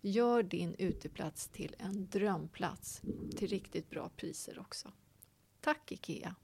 Gör din uteplats till en drömplats till riktigt bra priser också. Tack IKEA!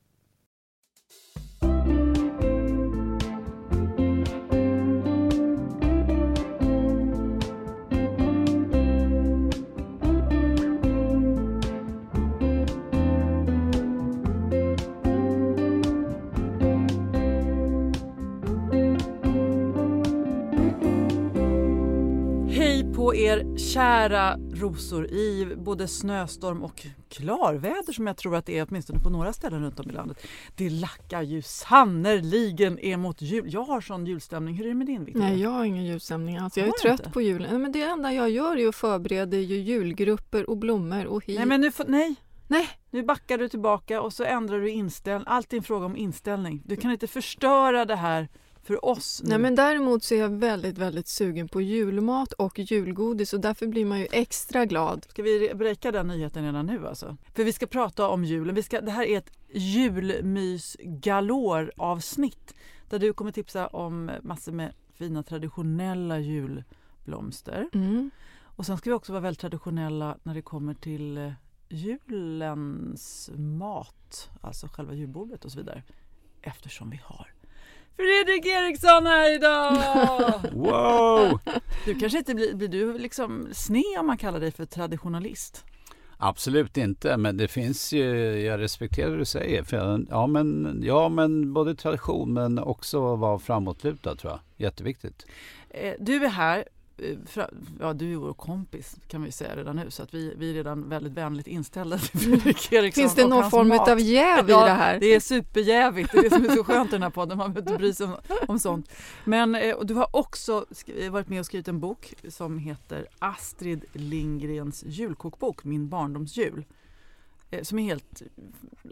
Er kära rosor i både snöstorm och klarväder som jag tror att det är åtminstone på några ställen runt om i landet. Det lackar ju sannerligen emot jul. Jag har sån julstämning. Hur är det med din Victoria? Nej, jag har ingen julstämning alls. Jag är trött inte? på julen. Men det enda jag gör är att förbereda ju julgrupper och blommor och hit. Nej, men nu får, nej. Nej. Nu backar du tillbaka och så ändrar du inställning. Allt är en fråga om inställning. Du kan inte förstöra det här för oss nu. Nej, men däremot så är jag väldigt, väldigt sugen på julmat och julgodis och därför blir man ju extra glad. Ska vi breaka den nyheten redan nu alltså? För vi ska prata om julen. Vi ska, det här är ett julmys galore avsnitt där du kommer tipsa om massor med fina traditionella julblomster. Mm. Och sen ska vi också vara väldigt traditionella när det kommer till eh, julens mat, alltså själva julbordet och så vidare. Eftersom vi har Fredrik Eriksson här idag! wow! Du kanske inte blir, blir du liksom sned om man kallar dig för traditionalist? Absolut inte, men det finns ju, jag respekterar det du säger. För, ja, men, ja, men både tradition men också vara framåtlutad tror jag. Jätteviktigt. Eh, du är här ja, du är vår kompis kan vi säga redan nu så att vi, vi är redan väldigt vänligt inställda till Fredrik Eriksson Finns det någon form mat. av jäv i det här? det är superjävigt. Det är det som är så skönt i den här podden, man behöver inte bry sig om, om sånt. Men eh, du har också varit med och skrivit en bok som heter Astrid Lindgrens julkokbok, Min barndomsjul. Eh, som är helt,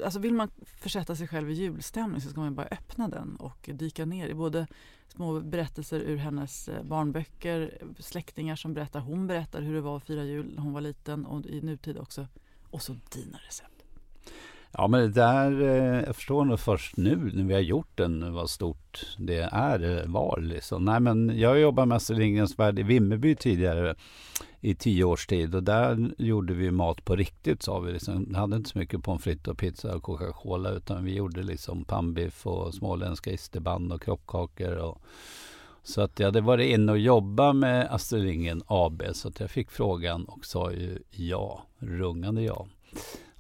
alltså vill man försätta sig själv i julstämning så ska man bara öppna den och dyka ner i både små berättelser ur hennes eh, barnböcker, släktingar som berättar, hon berättar hur det var att fira jul när hon var liten och i nutid också. Och så dina recept. Ja men det där, eh, jag förstår nog först nu när vi har gjort den vad stort det är, eh, var liksom. Nej men jag jobbar med Astrid Lindgrens Värld i Vimmerby tidigare i tio års tid och där gjorde vi mat på riktigt sa vi. Liksom. Vi hade inte så mycket pommes frites och pizza och Coca-Cola utan vi gjorde liksom pannbiff och småländska isterband och kroppkakor och så att jag hade varit inne och jobbat med Astrid Lindgren AB så att jag fick frågan och sa ju ja, rungande ja.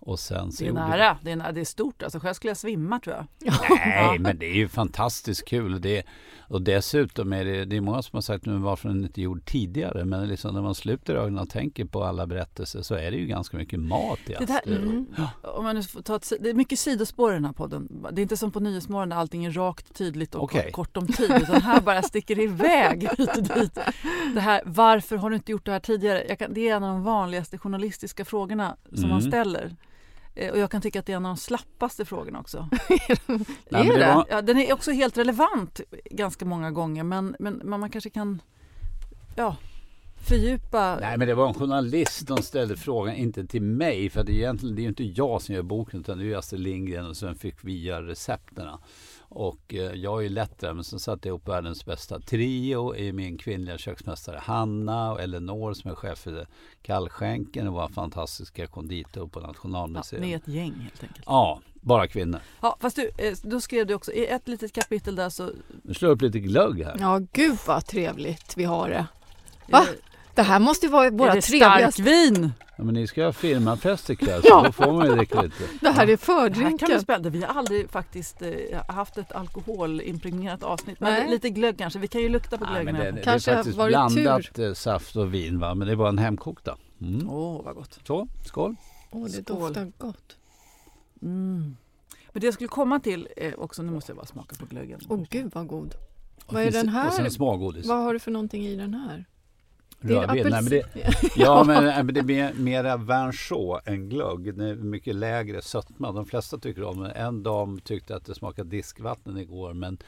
Och sen så det är nära, det är, det är stort. Alltså själv skulle jag svimma tror jag. Nej, men det är ju fantastiskt kul. Det, och dessutom är det, det är många som har sagt nu varför den inte gjord tidigare. Men liksom när man sluter ögonen och tänker på alla berättelser så är det ju ganska mycket mat i det, här, mm. Om man ett, Det är mycket sidospår i den här podden. Det är inte som på Nyhetsmorgon där allting är rakt, tydligt och okay. kort om tid. Utan här bara sticker det iväg hit och dit. Det här, varför har du inte gjort det här tidigare? Kan, det är en av de vanligaste journalistiska frågorna som mm. man ställer. Eh, och jag kan tycka att det är en av de slappaste frågorna också. är det? Var... Ja, den är också helt relevant ganska många gånger men, men man kanske kan ja, fördjupa... Nej men det var en journalist som ställde frågan, inte till mig för det är egentligen det är inte jag som gör boken utan det är Astrid Lindgren och sen fick vi göra recepterna. Och eh, jag är ju lättare, men sen satte jag ihop världens bästa trio i min kvinnliga köksmästare Hanna och Elinor som är chef för Kallskänken och vår fantastiska konditor på Nationalmuseum. Ja, ni är ett gäng helt enkelt. Ja, bara kvinnor. Ja, fast du, eh, då skrev du också i ett litet kapitel där så... Nu slår upp lite glögg här. Ja, gud vad trevligt vi har det. Va? Det här måste ju vara våra trevligaste... starkvin? Ja, men ni ska ha firmafest ikväll så då får man ju dricka lite. Det här är fördrinken. Vi har aldrig faktiskt eh, haft ett alkoholimpregnerat avsnitt. Men Nej. lite glögg kanske. Vi kan ju lukta på glöggen. Det, det, kanske är faktiskt blandat tur. Eh, saft och vin va. Men det var en hemkokt då. Mm. Oh, vad gott. Så, skål. Åh, oh, det skål. doftar gott. Mm. Men det jag skulle komma till eh, också, nu måste jag bara smaka på glöggen. Åh oh, gud vad god. Vad är den här? Och sen smågodis. Vad har du för någonting i den här? Rödvin? Nej, men det, ja, men, men det är mer, mera Vinchot än glögg. Det är mycket lägre sötma. De flesta tycker om det. En dam tyckte att det smakade diskvatten igår men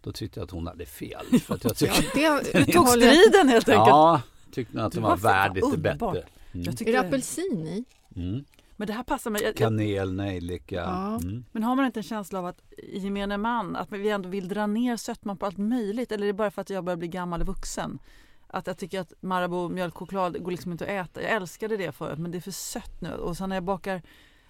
då tyckte jag att hon hade fel. För att jag tyckte, ja, det, du tog striden helt enkelt. Ja, tyckte att den var värd lite bättre. Mm. är det apelsin i? Mm. Men det här passar mig. Kanel, nejlika. Ja. Mm. Men har man inte en känsla av att i gemene man att vi ändå vill dra ner sötman på allt möjligt? Eller är det bara för att jag börjar bli gammal och vuxen? Att jag tycker att Marabou mjölkchoklad går liksom inte att äta. Jag älskade det förut men det är för sött nu. Och sen när jag bakar,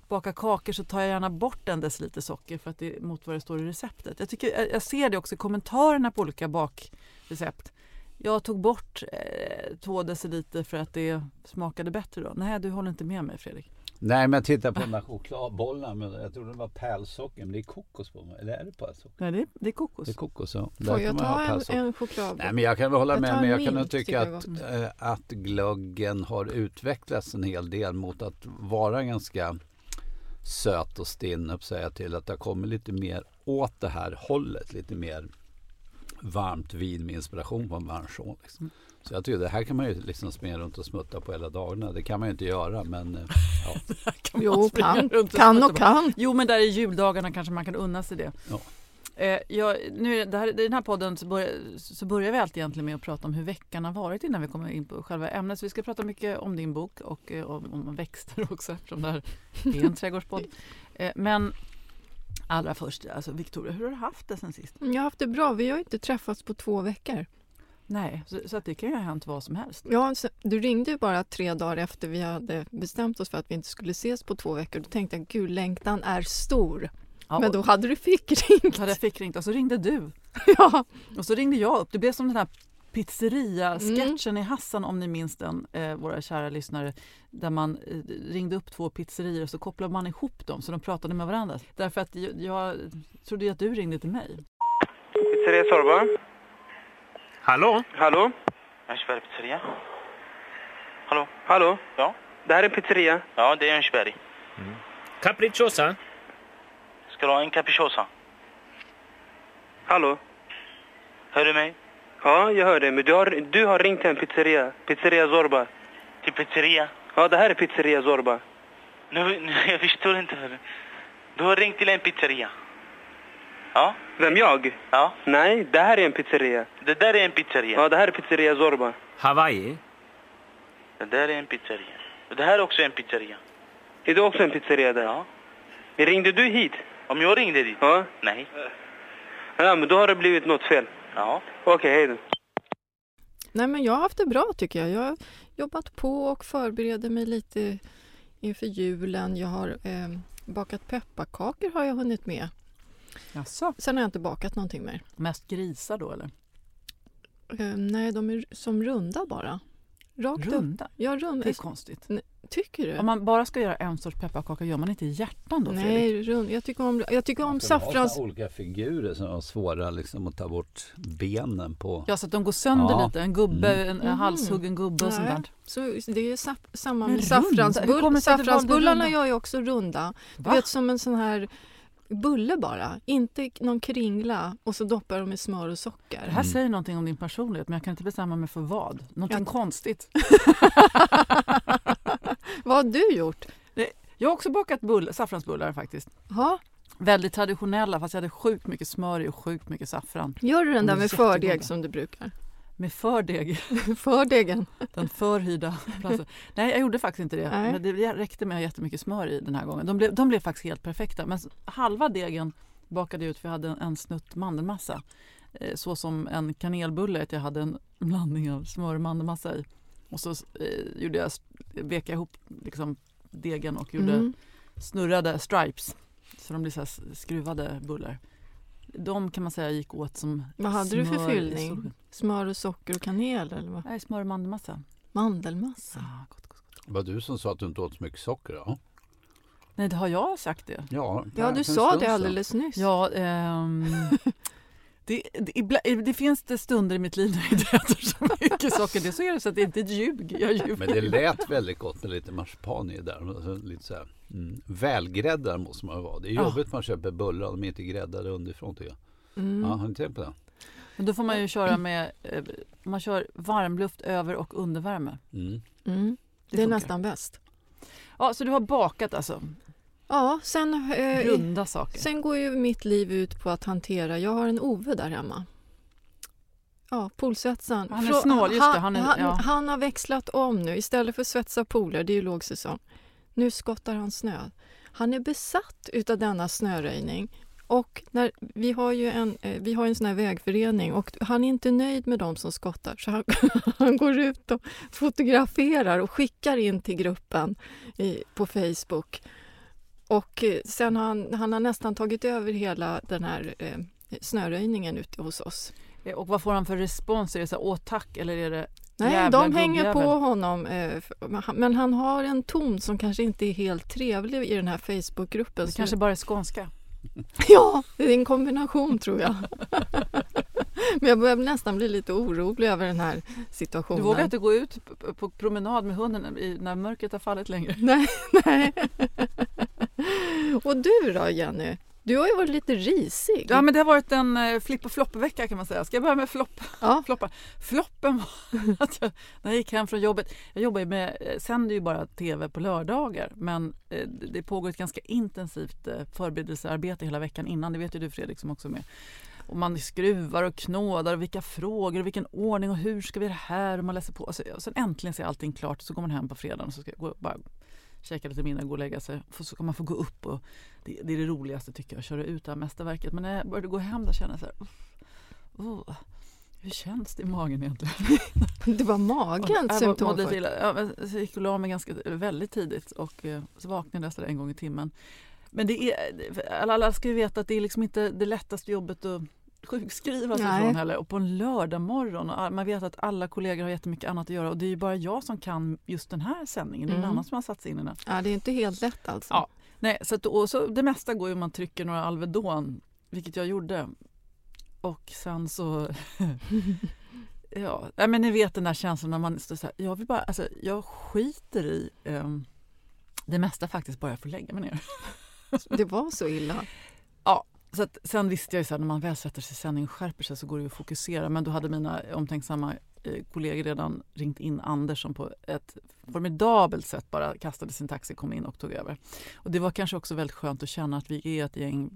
bakar kakor så tar jag gärna bort en deciliter socker för att det mot vad det står i receptet. Jag, tycker, jag ser det också i kommentarerna på olika bakrecept. Jag tog bort eh, två deciliter för att det smakade bättre då. Nej, du håller inte med mig Fredrik. Nej men titta på de där chokladbollarna. Jag trodde det var pärlsocker men det är kokos på. Eller är det pärlsocker? Nej det är, det är kokos. Det är kokos ja. Får jag ta en, en choklad? Nej men jag kan väl hålla jag med. Men jag kan nog tycka att, äh, att glöggen har utvecklats en hel del mot att vara ganska söt och stinn upp säga till att det kommit lite mer åt det här hållet. Lite mer varmt vin med inspiration från Vanchon. Liksom. Mm. Så jag tycker det här kan man ju liksom springa runt och smutta på hela dagarna. Det kan man ju inte göra men eh, ja. kan jo, kan, kan och kan. Jo men där i juldagarna kanske man kan unna sig det. Ja. Eh, jag, nu det här, I den här podden så börjar, så börjar vi alltid egentligen med att prata om hur veckan har varit innan vi kommer in på själva ämnet. Så vi ska prata mycket om din bok och eh, om, om, växter också eftersom det här är en trädgårdspodd. Eh, men allra först, alltså Victoria, hur har du haft det sen sist? Jag har haft det bra. Vi har inte träffats på två veckor. Nej, så, så, att det kan ju ha hänt vad som helst. Ja, du ringde ju bara tre dagar efter vi hade bestämt oss för att vi inte skulle ses på två veckor. Då tänkte jag, gud längtan är stor. Ja, Men då hade du fickringt. Hade jag fickringt och så ringde du. ja. Och så ringde jag upp. Det blev som den här pizzeria-sketchen mm. i Hassan om ni minns den, eh, våra kära lyssnare. Där man eh, ringde upp två pizzerior och så kopplade man ihop dem så de pratade med varandra. Därför att jag, jag trodde att du ringde till mig. Pizzeria Sorba. Hallå? Hallå? Örnsberg pizzeria. Hallå? Hallå? Ja? Det här är pizzeria. Ja, det är Örnsberg. Mm. Capricciosa? Ska du ha en capricciosa? Hallå? Hör du mig? Ja, jag hör dig. Men du har, du har ringt en pizzeria. Pizzeria Zorba. Till pizzeria? Ja, det här är pizzeria Zorba. Nu, nu jag förstår inte. Du har ringt till en pizzeria. Ja. Vem, jag? Ja. Nej, det här är en pizzeria. Det där är en pizzeria? Ja, det här är pizzeria Zorba. Hawaii? Det där är en pizzeria. Det här är också en pizzeria. Är det också en pizzeria där? Ja. Ringde du hit? Om jag ringde dit? Ja. Nej. Ja, men då har det blivit något fel. Ja. Okej, hej då. Nej, men jag har haft det bra tycker jag. Jag har jobbat på och förbereder mig lite inför julen. Jag har eh, bakat pepparkakor har jag hunnit med. Jaså? Sen har jag inte bakat någonting mer. Mest grisar då eller? Eh, nej, de är som runda bara. Rakt upp. Runda? Ja, runda. Det är konstigt. Tycker du? Om man bara ska göra en sorts pepparkaka, gör man inte hjärtan då? Nej, rund. Jag tycker om, jag tycker om saffrans... olika figurer som är svåra liksom, att ta bort benen på. Ja, så att de går sönder Ja. lite. En gubbe, Mm. en, en Mhm. halshuggen gubbe och sånt Nej. där. Så det är sa- samma med saffransbull, saffransbullarna runda? gör jag också runda. Du Va? vet som en sån här bulle bara, inte någon kringla och så doppar de i smör och socker. Det här Mm. säger någonting om din personlighet men jag kan inte bestämma mig för vad. Någonting Ja. konstigt. Vad har du gjort? Jag har också bakat bull, saffransbullar faktiskt. Ja, Väldigt traditionella fast jag hade sjukt mycket smör i och sjukt mycket saffran. gör du den där med jättegoda. fördeg som du brukar? Med fördeg, Fördegen? den förhyrda platsen. Nej jag gjorde faktiskt inte det. Nej. Men det räckte med jättemycket smör i den här gången. De blev, de blev faktiskt helt perfekta. Men halva degen bakade jag ut för jag hade en, en snutt mandelmassa. Eh, Så som en kanelbulle, att jag hade en blandning av smör och mandelmassa i. Och så eh, gjorde jag, vek jag ihop liksom, degen och gjorde Mm. snurrade stripes. Så de blir så skruvade bullar. De kan man säga gick åt som Vad hade du för smör fyllning? Smör och socker och kanel eller vad? Nej, smör och mandelmassa. Mandelmassa? Ah, gott, gott. Det var du som sa att du inte åt så mycket socker. Ja, Nej, det har jag sagt det. ja, Ja, du sa det alldeles nyss. Ja, ehm, det, det, det finns det stunder i mitt liv när jag inte äter så mycket socker. Det så är det så att det är inte ett ljug. Jag ljuger. Men det lät väldigt gott med lite marsipan i där. Alltså, Lite så här, mm, välgräddad måste man vara. Det är Ja. jobbigt man köper bullar och de är inte gräddade underifrån tycker jag. Mm. Ja, har ni tänkt på det? Men då får man ju köra med, eh, man kör varmluft över och undervärme. Mm. Mm. Det är funkar. nästan bäst. Ja, så du har bakat alltså? Ja, sen, eh, Runda saker? sen går ju mitt liv ut på att hantera... Jag har en Ove där hemma. Ja, poolsvetsaren. Han är snål, just det, han är- han, ja. han har växlat om nu. Istället för att svetsa pooler, det är ju lågsäsong. Nu skottar han snö. Han är besatt utav denna snöröjning. Och när, vi, har ju en, eh, vi har en sån här vägförening och han är inte nöjd med de som skottar så han, han går ut och fotograferar och skickar in till gruppen i, på Facebook. Och eh, sen har han, han har nästan tagit över hela den här eh, snöröjningen ute hos oss. Eh, Och vad får han för respons? Är det så här, åh tack eller är det Nej, Jävla de hänger på gubbjävel. honom. eh, Men han har en ton som kanske inte är helt trevlig i den här Facebookgruppen. det så- kanske bara är skånska? Ja, det är en kombination tror jag. Men jag börjar nästan bli lite orolig över den här situationen. Du vågar inte gå ut på promenad med hunden när mörkret har fallit längre? Nej, nej. Och du då Jenny? Du har ju varit lite risig. Ja men det har varit en eh, flipp och flopp-vecka kan man säga. Ska jag börja med flopp? Ja. Floppar. Floppen var att jag, när jag gick hem från jobbet, jag jobbar ju med, eh, sänder ju bara tv på lördagar men eh, det pågår ett ganska intensivt eh, förberedelsearbete hela veckan innan, det vet ju du Fredrik som också är med. Och man skruvar och knådar och vilka frågor och vilken ordning och hur ska vi göra det här och man läser på. Och, så, och sen äntligen så är allting klart så går man hem på fredagen och så ska jag gå, bara käka lite middag gå och lägga sig. Så kan man få gå upp och det, det är det roligaste tycker jag, att köra ut det här mästerverket. Men när jag började gå hem då kände jag så här, oh, hur känns det i magen egentligen? Det var symptom. mådde för- lite illa. Ja, så gick och la mig ganska, väldigt tidigt och eh, så vaknade jag en gång i timmen. Men det är, alla, alla ska ju veta att det är liksom inte det lättaste jobbet att sjukskriva sig Nej. från heller. Och på en lördag morgon och man vet att alla kollegor har jättemycket annat att göra och det är ju bara jag som kan just den här sändningen. Det är ingen Mm. annan som har satt sig in i den. Ja, det är inte helt lätt alltså. Ja. Nej, så, att, och så det mesta går ju om man trycker några Alvedon, vilket jag gjorde. Och sen så... ja, men ni vet den där känslan när man står så här, jag vill bara, alltså jag skiter i ehm, det mesta faktiskt bara jag får lägga mig ner. Det var så illa. Så att, sen visste jag ju så här, när man väl sätter sig i sändning och skärper sig så går det ju att fokusera. Men då hade mina omtänksamma eh, kollegor redan ringt in Anders som på ett formidabelt sätt bara kastade sin taxi, kom in och tog över. Och det var kanske också väldigt skönt att känna att vi är ett gäng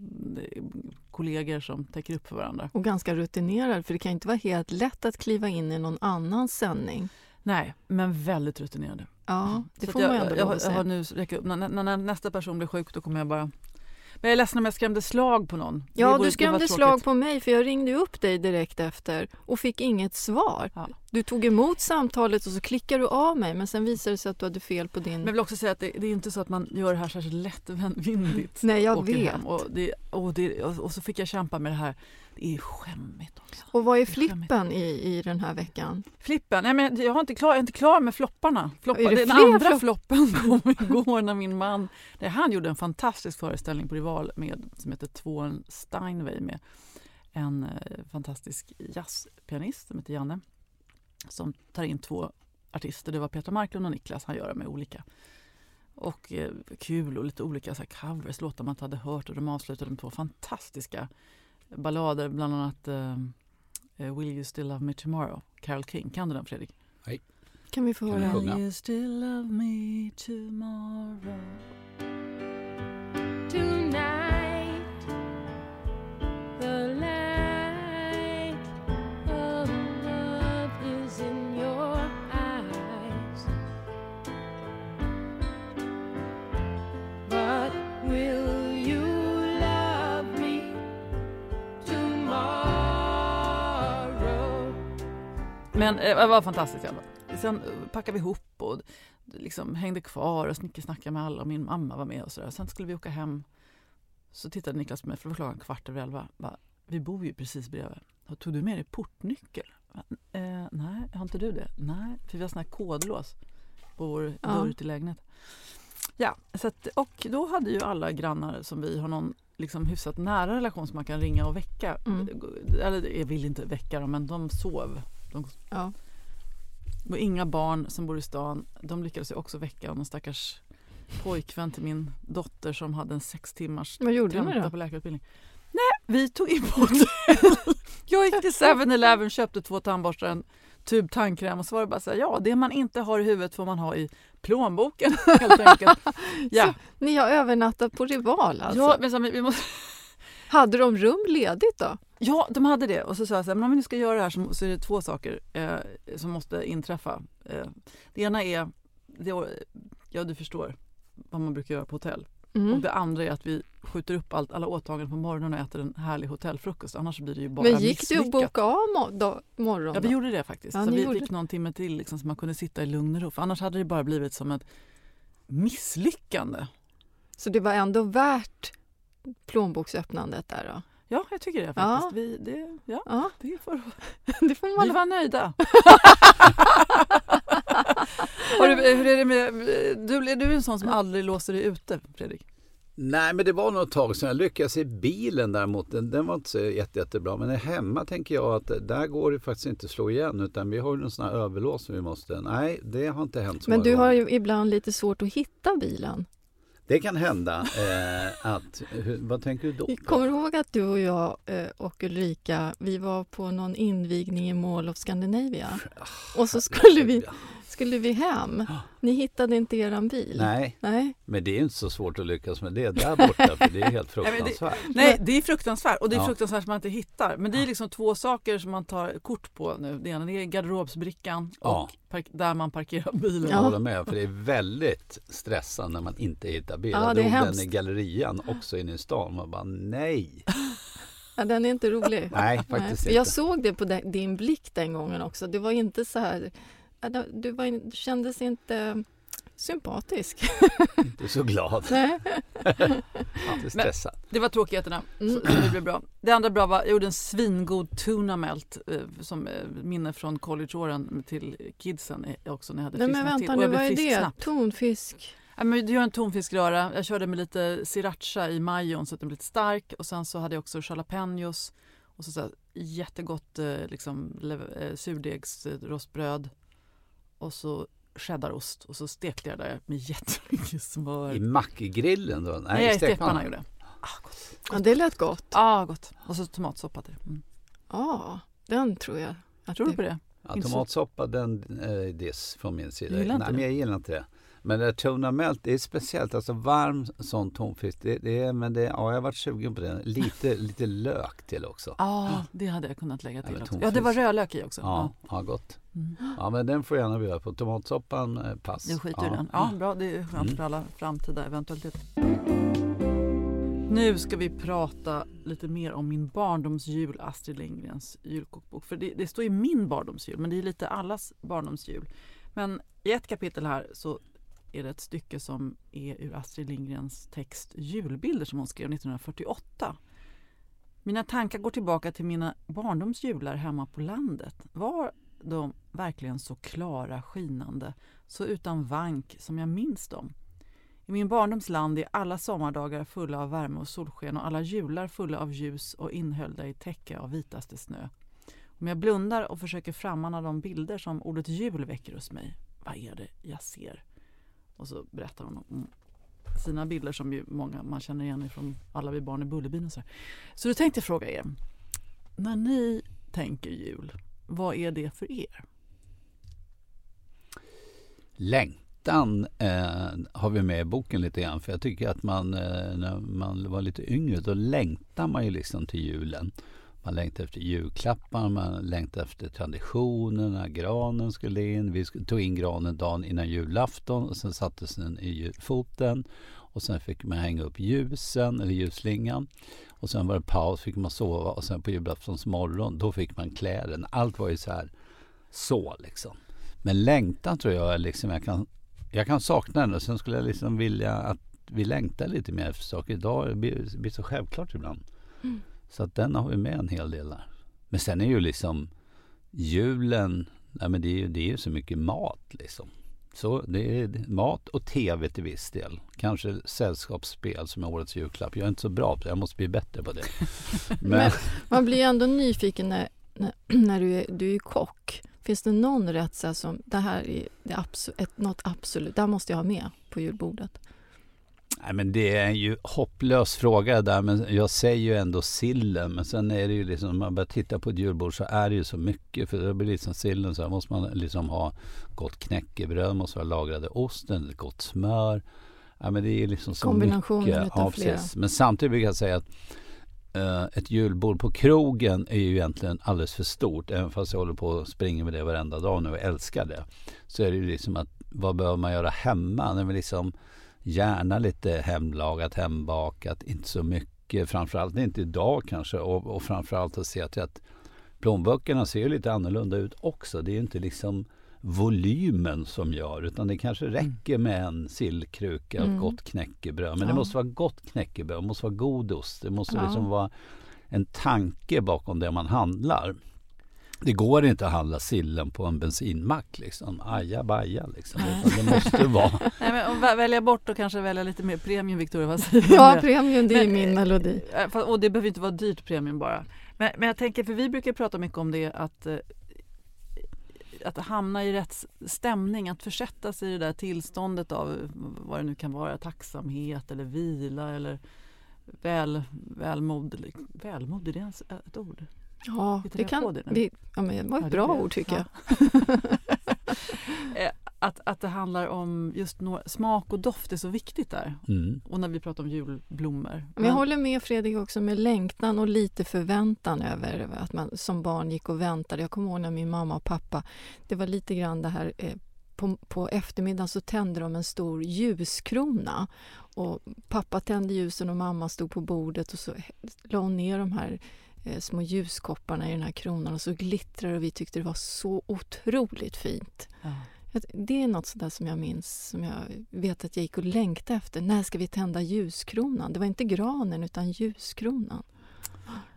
eh, kollegor som täcker upp för varandra. Och ganska rutinerad, för det kan inte vara helt lätt att kliva in i någon annans sändning. Nej, men väldigt rutinerade. Ja, det Så får man ändå jag, jag, jag har nu när, när nästa person blir sjuk då kommer jag bara jag är ledsen om jag skrämde slag på någon. Ja, du skrämde slag på mig för jag ringde upp dig direkt efter och fick inget svar. Ja. Du tog emot samtalet och så klickade du av mig men sen visade det sig att du hade fel på din... Men jag vill också säga att det, det är inte så att man gör det här särskilt lättvindigt. Nej, jag åker vet. Och, det, och, det, och så fick jag kämpa med det här. Det är skämmigt också. Och vad är är flippen i, i den här veckan? Flippen? Nej, men jag, har inte klar, jag är inte klar med flopparna. Floppa, Är det den andra flopp- floppen kom igår när min man... Nej, han gjorde en fantastisk föreställning på Rival med, som heter Tvålen Steinway med en eh, fantastisk jazzpianist som heter Janne som tar in två artister. Det var Petra Marklund och Niklas. Han gör det med olika. Och eh, kul och lite olika så här, covers, låtar man inte hade hört. Och de avslutade med två fantastiska ballader, bland annat eh, Will you still love me tomorrow? Carole King. Kan du den Fredrik? Kan vi få höra? Will you still love me tomorrow? Men eh, det var fantastiskt i alla fall. Sen eh, packade vi ihop och liksom hängde kvar och snickesnackade med alla och min mamma var med och sådär. Sen skulle vi åka hem. Så tittade Niklas på mig, för det var klockan kvart över elva. Bara, vi bor ju precis bredvid. Tog du med dig portnyckel? Eh, nej, har inte du det? Nej, för vi har sån här kodlås på vår Ja. dörr till lägenhet. Ja, så att, och då hade ju alla grannar som vi har någon liksom hyfsat nära relation som man kan ringa och väcka. Mm. Eller jag vill inte väcka dem, men de sov. De Ja. och inga barn som bor i stan. De lyckades ju också väcka någon stackars pojkvän till min dotter som hade en sex timmars Vad gjorde ni då? på läkarutbildning. Nej, vi tog in på hotell. Jag gick till 7-Eleven, köpte två tandborstar, en tub tandkräm och så var det bara så här, ja det man inte har i huvudet får man ha i plånboken helt enkelt. Ja, Ni har övernattat på Rival alltså? ja, men så, vi måste, Hade de rum ledigt då? Ja, de hade det och så sa jag så här, men om vi nu ska göra det här så, så är det två saker eh, som måste inträffa. Eh, det ena är, det, ja du förstår vad man brukar göra på hotell. Och Mm. det andra är att vi skjuter upp allt, alla åtaganden på morgonen och äter en härlig hotellfrukost. Annars blir det ju bara Men gick det att misslyckat. boka av mo- då, morgon? Ja, vi gjorde det faktiskt. Ja, så vi fick någon timme till liksom, så man kunde sitta i lugn och ro. För annars hade det bara blivit som ett misslyckande. Så det var ändå värt plånboksöppnandet där då? Ja, jag tycker det Ja. faktiskt. Vi, det, ja, Ja, det får, det får man vi var nöjda. Har du, hur är det med, du, är du en sån som aldrig låser dig ute, Fredrik? Nej, men det var nog ett tag sedan jag lyckades i bilen däremot. Den, den var inte så jätte, jättebra. Men hemma tänker jag att där går det faktiskt inte att slå igen. Utan vi har ju en sån här överlås som vi måste. Nej, det har inte hänt så Men du har gånger. ju ibland lite svårt att hitta bilen. Det kan hända eh, att... Hur, vad tänker du då? Kommer du ihåg att du och jag eh, och Ulrika, vi var på någon invigning i Mall of Scandinavia? Och så skulle vi, skulle vi hem. Ni hittade inte eran bil? Nej, Nej. men det är inte så svårt att lyckas med det där borta. För det är helt men det- fruktansvärt. Nej, det är fruktansvärt och det är Ja. fruktansvärt som man inte hittar. Men det är liksom två saker som man tar kort på nu. Det ena det är garderobsbrickan Ja. och där man parkerar bilen. Jag Ja. håller med, för det är väldigt stressande när man inte hittar bil. Ja, jag det är den hemskt. i gallerian också inne i stan. Man bara nej. Ja, den är inte rolig. Nej, Nej, faktiskt för inte. jag såg det på din blick den gången också. Det var inte så här... Du, var, in- du kändes inte sympatisk. Inte så glad. Nej. Inte stressad. Det var tråkigheterna. Mm. Så, så det blev bra. Det andra bra var jag gjorde en svingod tuna melt eh, som eh, minne från collegeåren till kidsen eh, också när jag hade Nej men vänta till. Och nu, vad är frisk det? snabbt. Tonfisk? Ja, men du gör en tonfiskröra. Jag körde med lite sriracha i majon så att den blev lite stark. Och sen så hade jag också jalapenos. Och så, så här, jättegott eh, liksom, eh, surdegsrostbröd. Och så cheddarost. Och så stekte jag det med jättemycket smör. I mackgrillen då? Nej, i i stekpannan gjorde jag. Ja, det lät gott. Ah, gott. Och så tomatsoppa till. Mm. Ja, den tror jag. Att Tror du på det? Ja, tomatsoppa, den är diss från min sida. Gillar inte Nej, det? men jag gillar inte det. Men det tuna melt, det är speciellt. Alltså varm sån tonfisk. Det, det är, men det, ja, jag har varit sugen på det. Lite, lite lök till också. Ja, det hade jag kunnat lägga till också. Ja, det var rödlök i också. Ja, ja gott. Mm. Ja, men den får jag gärna bjuda på. Tomatsoppan, eh, pass. Du skiter i den. Ja, bra. Det är skönt Mm. för alla framtida eventualiteter. Nu ska vi prata lite mer om min barndomsjul, Astrid Lindgrens julkokbok. För det, det står ju min barndomsjul, men det är lite allas barndomsjul. Men i ett kapitel här så är det ett stycke som är ur Astrid Lindgrens text Julbilder som hon skrev 1948. Mina tankar går tillbaka till mina barndomsjular hemma på landet. Var de verkligen så klara, skinande, så utan vank som jag minns dem? I min barndoms land är alla sommardagar fulla av värme och solsken och alla jular fulla av ljus och inhöljda i täcke av vitaste snö. Om jag blundar och försöker frammana de bilder som ordet jul väcker hos mig, vad är det jag ser? Och så berättar hon om sina bilder som ju många man känner igen från Alla vi barn i Bullerbyn och så. Så då tänkte jag fråga er, när ni tänker jul, vad är det för er? Längtan eh, har vi med i boken lite grann. För jag tycker att man, eh, när man var lite yngre, då längtar man ju liksom till julen. Man längtade efter julklappar, man längtade efter traditionerna, granen skulle in. Vi tog in granen dagen innan julafton och sen sattes den i foten. Och sen fick man hänga upp ljusen, eller ljusslingan. Och sen var det paus, fick man sova och sen på julaftons morgon, då fick man kläderna. Allt var ju så här, så liksom. Men längtan tror jag liksom, jag kan, jag kan sakna den och sen skulle jag liksom vilja att vi längtar lite mer efter saker. Idag blir det så självklart ibland. Mm. Så att den har vi med en hel del där. Men sen är ju liksom julen, nej men det är ju det är så mycket mat liksom. Så det är mat och tv till viss del. Kanske sällskapsspel som är årets julklapp. Jag är inte så bra på det, jag måste bli bättre på det. Men, Men man blir ju ändå nyfiken när, när, när, du, är, du är kock. Finns det någon rätt som, det här är det absolut, ett, något absolut, det här måste jag ha med på julbordet? Nej, men det är ju hopplös fråga där, men jag säger ju ändå sillen. Men sen är det ju liksom, om man börjar titta på ett julbord så är det ju så mycket. För det blir liksom sillen så här måste man liksom ha gott knäckebröd, måste vara lagrade osten, gott smör. Ja, men det är liksom så Kombinationen mycket. utav ja, flera. Men samtidigt brukar jag säga att uh, ett julbord på krogen är ju egentligen alldeles för stort. Även fast jag håller på och springer med det varenda dag nu och älskar det. Så är det ju liksom att vad behöver man göra hemma? När vi liksom Gärna lite hemlagat, hembakat, inte så mycket. Framförallt inte idag kanske och, och framförallt att se till att plånböckerna ser lite annorlunda ut också. Det är inte liksom volymen som gör utan det kanske mm. räcker med en sillkruka och mm. gott knäckebröd. Men ja. det måste vara gott knäckebröd, det måste vara god ost. Det måste ja. liksom vara en tanke bakom det man handlar. Det går inte att handla sillen på en bensinmack liksom. Aja baja liksom. Det måste vara. Nej, men välja bort och kanske välja lite mer premium Victoria. Vad säger ja, premium det är men, min eh, melodi. Eh, och det behöver inte vara dyrt premium bara. Men, men jag tänker, för vi brukar prata mycket om det att eh, att hamna i rätt stämning, att försätta sig i det där tillståndet av vad det nu kan vara, tacksamhet eller vila eller väl, välmod. Välmod, är det ett ord? Ja, det, kan, det, det, ja, men det var ett ja, bra ord tycker jag. Eh, att, att det handlar om just några, smak och doft är så viktigt där. Mm. Och när vi pratar om julblommor. Men jag håller med Fredrik också med längtan och lite förväntan över att man som barn gick och väntade. Jag kommer ihåg när min mamma och pappa, det var lite grann det här eh, på, på eftermiddagen så tände de en stor ljuskrona. Och pappa tände ljusen och mamma stod på bordet och så la hon ner de här små ljuskopparna i den här kronan och så glittrar och vi tyckte det var så otroligt fint. Ja. Det är något sådär som jag minns, som jag vet att jag gick och längtade efter. När ska vi tända ljuskronan? Det var inte granen utan ljuskronan.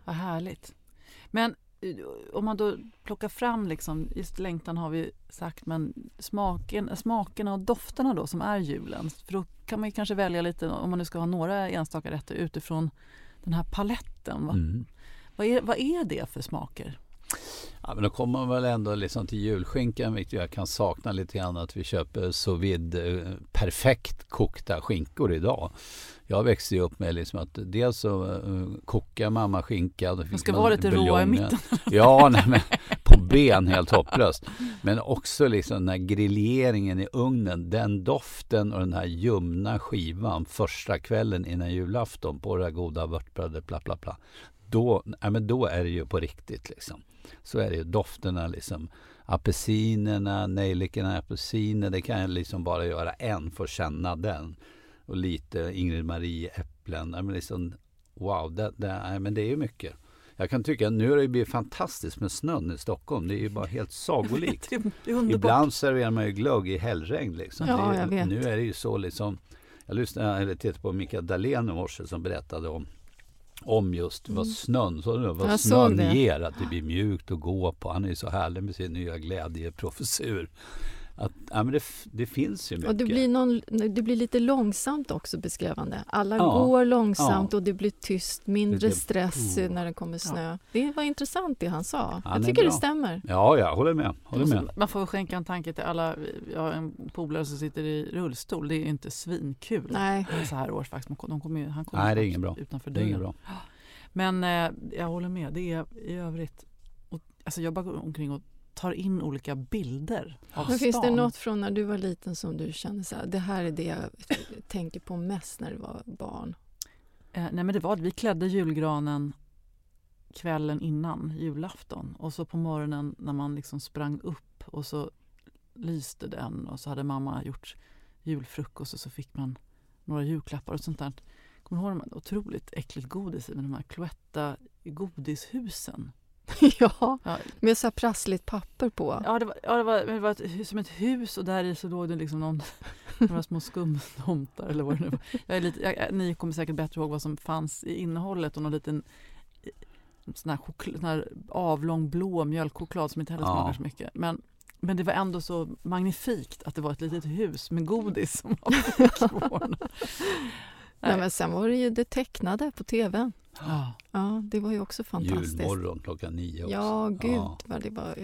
Vad härligt. Men eh, om man då plockar fram, liksom, just längtan har vi sagt, men smaken, smakerna och dofterna då som är julen. För då kan man kanske välja lite, om man nu ska ha några enstaka rätter utifrån den här paletten. Mm. Vad är, vad är det för smaker? Ja, men då kommer man väl ändå liksom till julskinkan, vilket jag kan sakna lite grann att vi köper så vid eh, perfekt kokta skinkor idag. Jag växte ju upp med liksom att dels så uh, kokar mamma skinka. Det ska vara lite råa i mitten. Ja, nej, men på ben helt hopplöst. Men också liksom den här grilleringen i ugnen, den doften och den här ljumna skivan första kvällen innan julafton på det här goda vörtbrödet, bla bla bla då, ja, men då är det ju på riktigt. Liksom. Så är det ju dofterna, liksom. apelsinerna, nejlikorna, apelsiner. Det kan jag liksom bara göra en för att känna den. Och lite Ingrid Marie äpplen. Ja, men liksom, wow, det, det, nej, men det är ju mycket. Jag kan tycka att nu har det blivit fantastiskt med snön i Stockholm. Det är ju bara helt sagolikt. Ibland serverar man ju glögg i hällregn. Liksom. Ja, är-. Nu är det ju så liksom. Jag lyssnade eller tittade på Mikael Dahlén i morse som berättade om om just vad snön, så vad Mm. Jag snön ger, att det blir mjukt att gå på. Han är så härlig med sin nya glädjeprofessur. Att, ja, men det, det finns ju mycket. Och det blir, någon, det blir lite långsamt också beskrivande. Alla Ja, går långsamt ja. och det blir tyst, mindre Lite- stress Oh. när det kommer snö. Det var intressant det han sa. Han jag tycker det stämmer. Ja, jag håller med. Håller med. Man får skänka en tanke till alla. Jag har en polare som sitter i rullstol. Det är ju inte svinkul Nej. så här års faktiskt. De kommer, ju- han kommer Nej, det är inget bra. utanför Det dörren. bra. Men eh, jag håller med. Det är i övrigt. Och, alltså jag bara går omkring och tar in olika bilder av Men stan. finns det något från när du var liten som du kände så här, det här är det jag tänker på mest när du var barn? Eh, nej men det var att vi klädde julgranen kvällen innan julafton och så på morgonen när man liksom sprang upp och så lyste den och så hade mamma gjort julfrukost och så fick man några julklappar och sånt där. Kommer du ihåg de här otroligt äckligt godis i med de här Cloetta godishusen? ja, Ja, med så här prassligt papper på. ja, det var, ja, det var, det var ett, som ett hus och där i så låg det liksom någon, några små skumtomtar eller vad det nu var. Jag är lite, jag, ni kommer säkert bättre ihåg vad som fanns i innehållet och någon liten sån här, choklad, sån här avlång blå mjölkchoklad som inte heller Ja. smakar så mycket. Men, men det var ändå så magnifikt att det var ett litet hus med godis som var popcorn. Nej, men sen var det ju det tecknade på tv. Ja. Ja, det var ju också fantastiskt. Julmorgon klockan nio också. Ja, gud Ja. vad det var.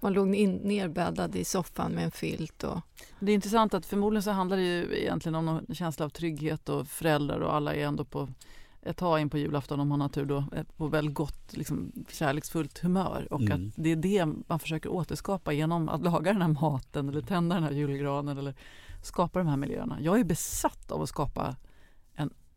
Man låg in, nerbäddad i soffan med en filt. Och, Det är intressant att förmodligen så handlar det ju egentligen om någon känsla av trygghet och föräldrar och alla är ändå på ett tag in på julafton om man har tur då eh, på väldigt gott liksom, kärleksfullt humör och Mm. att det är det man försöker återskapa genom att laga den här maten eller tända den här julgranen eller skapa de här miljöerna. Jag är besatt av att skapa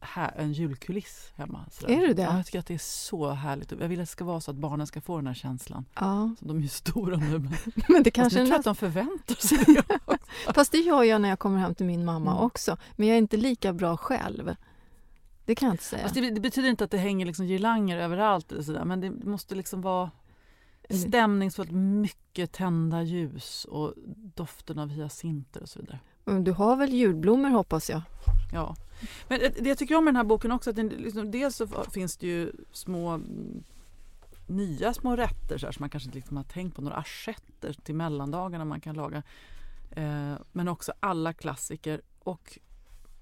här, en julkuliss hemma. sådär. Är du det? Ja, jag tycker att det är så härligt. Jag vill att det ska vara så att barnen ska få den här känslan. ja. Så de är ju stora nu men Men det kanske nu tror jag att de förväntar sig det. Fast det gör jag när jag kommer hem till min mamma Mm. också. Men jag är inte lika bra själv. Det kan jag inte säga. Fast det, det betyder inte att det hänger liksom girlanger överallt eller sådär, men det måste liksom vara Mm. stämningsfullt, mycket tända ljus och doften av hyacinter och så vidare. Mm, du har väl julblommor hoppas jag? Ja. Men eh, det jag tycker om med den här boken också, att den, liksom, dels så finns det ju små mm, nya små rätter så här, som man kanske inte liksom har tänkt på, några assietter till mellandagarna man kan laga. Eh, men också alla klassiker och